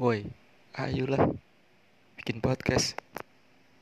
Woi, ayolah bikin podcast.